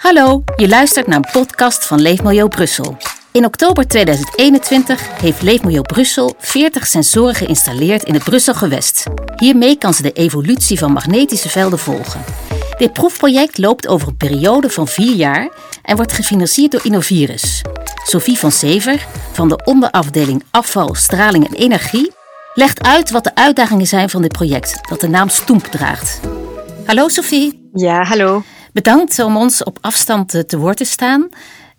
Hallo, je luistert naar een podcast van Leefmilieu Brussel. In oktober 2021 heeft Leefmilieu Brussel 40 sensoren geïnstalleerd in het Brussel gewest. Hiermee kan ze de evolutie van magnetische velden volgen. Dit proefproject loopt over een periode van vier jaar en wordt gefinancierd door Innovirus. Sophie van Sever van de onderafdeling Afval, Straling en Energie legt uit wat de uitdagingen zijn van dit project, dat de naam Stoemp draagt. Hallo Sophie. Ja, hallo. Bedankt om ons op afstand te woord te staan.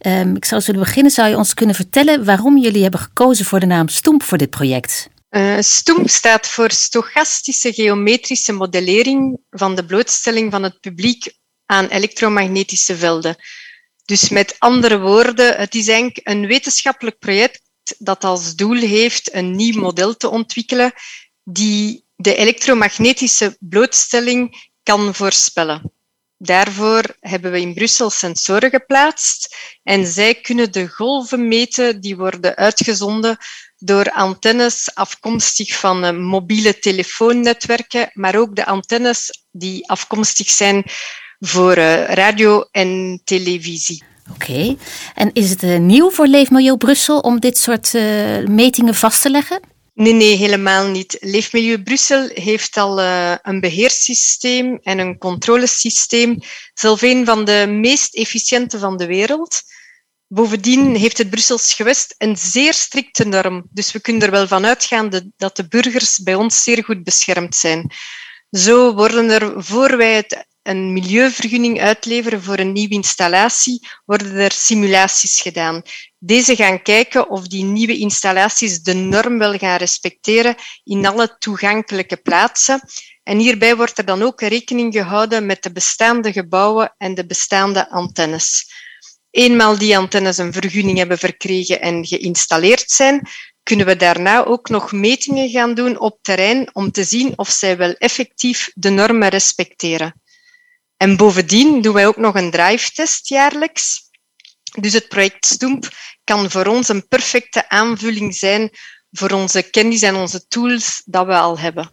Um, ik zou zullen beginnen. Zou je ons kunnen vertellen waarom jullie hebben gekozen voor de naam Stoemp voor dit project? Uh, staat voor Stochastische Geometrische Modellering van de blootstelling van het publiek aan elektromagnetische velden. Dus met andere woorden, het is eigenlijk een wetenschappelijk project dat als doel heeft een nieuw model te ontwikkelen die de elektromagnetische blootstelling kan voorspellen. Daarvoor hebben we in Brussel sensoren geplaatst en zij kunnen de golven meten die worden uitgezonden door antennes afkomstig van mobiele telefoonnetwerken, maar ook de antennes die afkomstig zijn voor eh, radio en televisie. Oké, en is het uh, nieuw voor Leefmilieu Brussel om dit soort metingen vast te leggen? Nee, nee, helemaal niet. Leefmilieu Brussel heeft al uh, een beheerssysteem en een controlesysteem, zelf een van de meest efficiënte van de wereld. Bovendien heeft het Brussels gewest een zeer strikte norm, dus we kunnen er wel van uitgaan dat de burgers bij ons zeer goed beschermd zijn. Zo worden er, voor wij het een milieuvergunning uitleveren voor een nieuwe installatie, worden er simulaties gedaan. Deze gaan kijken of die nieuwe installaties de norm wel gaan respecteren in alle toegankelijke plaatsen. En hierbij wordt er dan ook rekening gehouden met de bestaande gebouwen en de bestaande antennes. Eenmaal die antennes een vergunning hebben verkregen en geïnstalleerd zijn, kunnen we daarna ook nog metingen gaan doen op terrein om te zien of zij wel effectief de normen respecteren. En bovendien doen wij ook nog een drive-test jaarlijks. Dus het project Stoemp kan voor ons een perfecte aanvulling zijn voor onze kennis en onze tools dat we al hebben.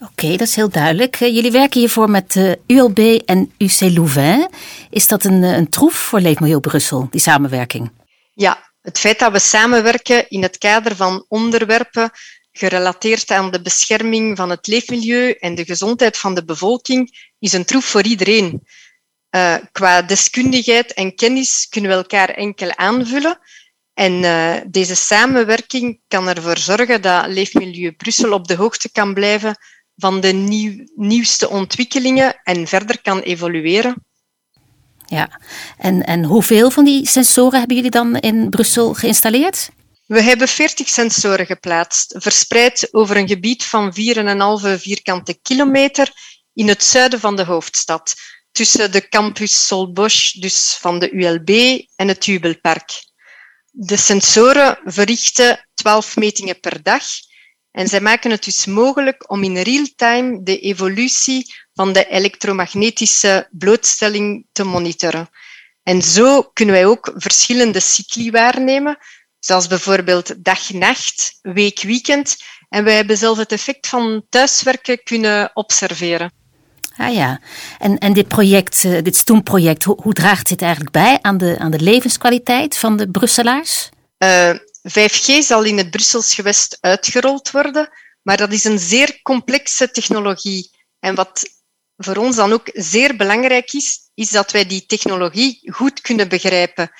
Oké, dat is heel duidelijk. Eh, jullie werken hiervoor met uh, eh, ULB en UC Louvain. Is dat een, eh, een troef voor Leefmilieu Brussel, die samenwerking? Ja, het feit dat we samenwerken in het kader van onderwerpen gerelateerd aan de bescherming van het leefmilieu en de gezondheid van de bevolking, is een troef voor iedereen. Uh, qua deskundigheid en kennis kunnen we elkaar enkel aanvullen. En uh, deze samenwerking kan ervoor zorgen dat Leefmilieu Brussel op de hoogte kan blijven van de nieuw, nieuwste ontwikkelingen en verder kan evolueren. Ja, en, en hoeveel van die sensoren hebben jullie dan in Brussel geïnstalleerd? We hebben 40 sensoren geplaatst, verspreid over een gebied van 4,5 vierkante kilometer in het zuiden van de hoofdstad, tussen de campus Solbosch, dus van de ULB, en het Jubelpark. De sensoren verrichten 12 metingen per dag en zij maken het dus mogelijk om in real-time de evolutie van de elektromagnetische blootstelling te monitoren. En zo kunnen wij ook verschillende cycli waarnemen, zoals bijvoorbeeld dag-nacht, week-weekend. En wij hebben zelf het effect van thuiswerken kunnen observeren. Ah ja, en, en dit project, eh, dit Stoemproject, hoe, hoe draagt dit eigenlijk bij aan de, aan de levenskwaliteit van de Brusselaars? Uh, eh, 5G zal in het Brussels gewest uitgerold worden, maar dat is een zeer complexe technologie. En wat voor ons dan ook zeer belangrijk is, is dat wij die technologie goed kunnen begrijpen.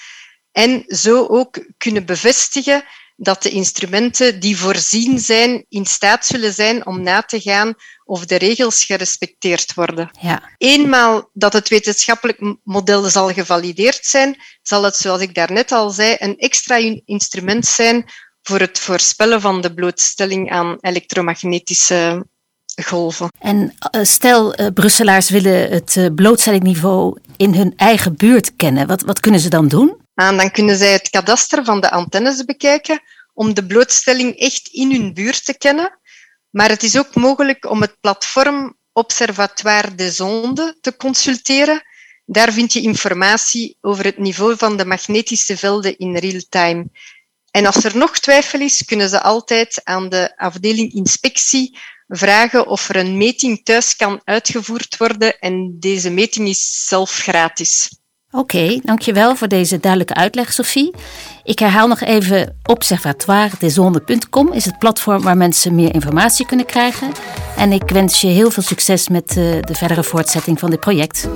En zo ook kunnen bevestigen dat de instrumenten die voorzien zijn in staat zullen zijn om na te gaan of de regels gerespecteerd worden. Ja. Eenmaal dat het wetenschappelijk model zal gevalideerd zijn, zal het, zoals ik daarnet al zei, een extra instrument zijn voor het voorspellen van de blootstelling aan elektromagnetische golven. En eh, stel, uh, Brusselaars willen het uh, blootstellingniveau in hun eigen buurt kennen. Wat, wat kunnen ze dan doen? En dan kunnen zij het kadaster van de antennes bekijken om de blootstelling echt in hun buurt te kennen. Maar het is ook mogelijk om het platform Observatoire des Ondes te consulteren. Daar vind je informatie over het niveau van de magnetische velden in real time. En als er nog twijfel is, kunnen ze altijd aan de afdeling inspectie vragen of er een meting thuis kan uitgevoerd worden. En deze meting is zelf gratis. Oké, dankjewel voor deze duidelijke uitleg, Sophie. Ik herhaal nog even: observatoiredeszonde.com is het platform waar mensen meer informatie kunnen krijgen. En ik wens je heel veel succes met eh, de verdere voortzetting van dit project.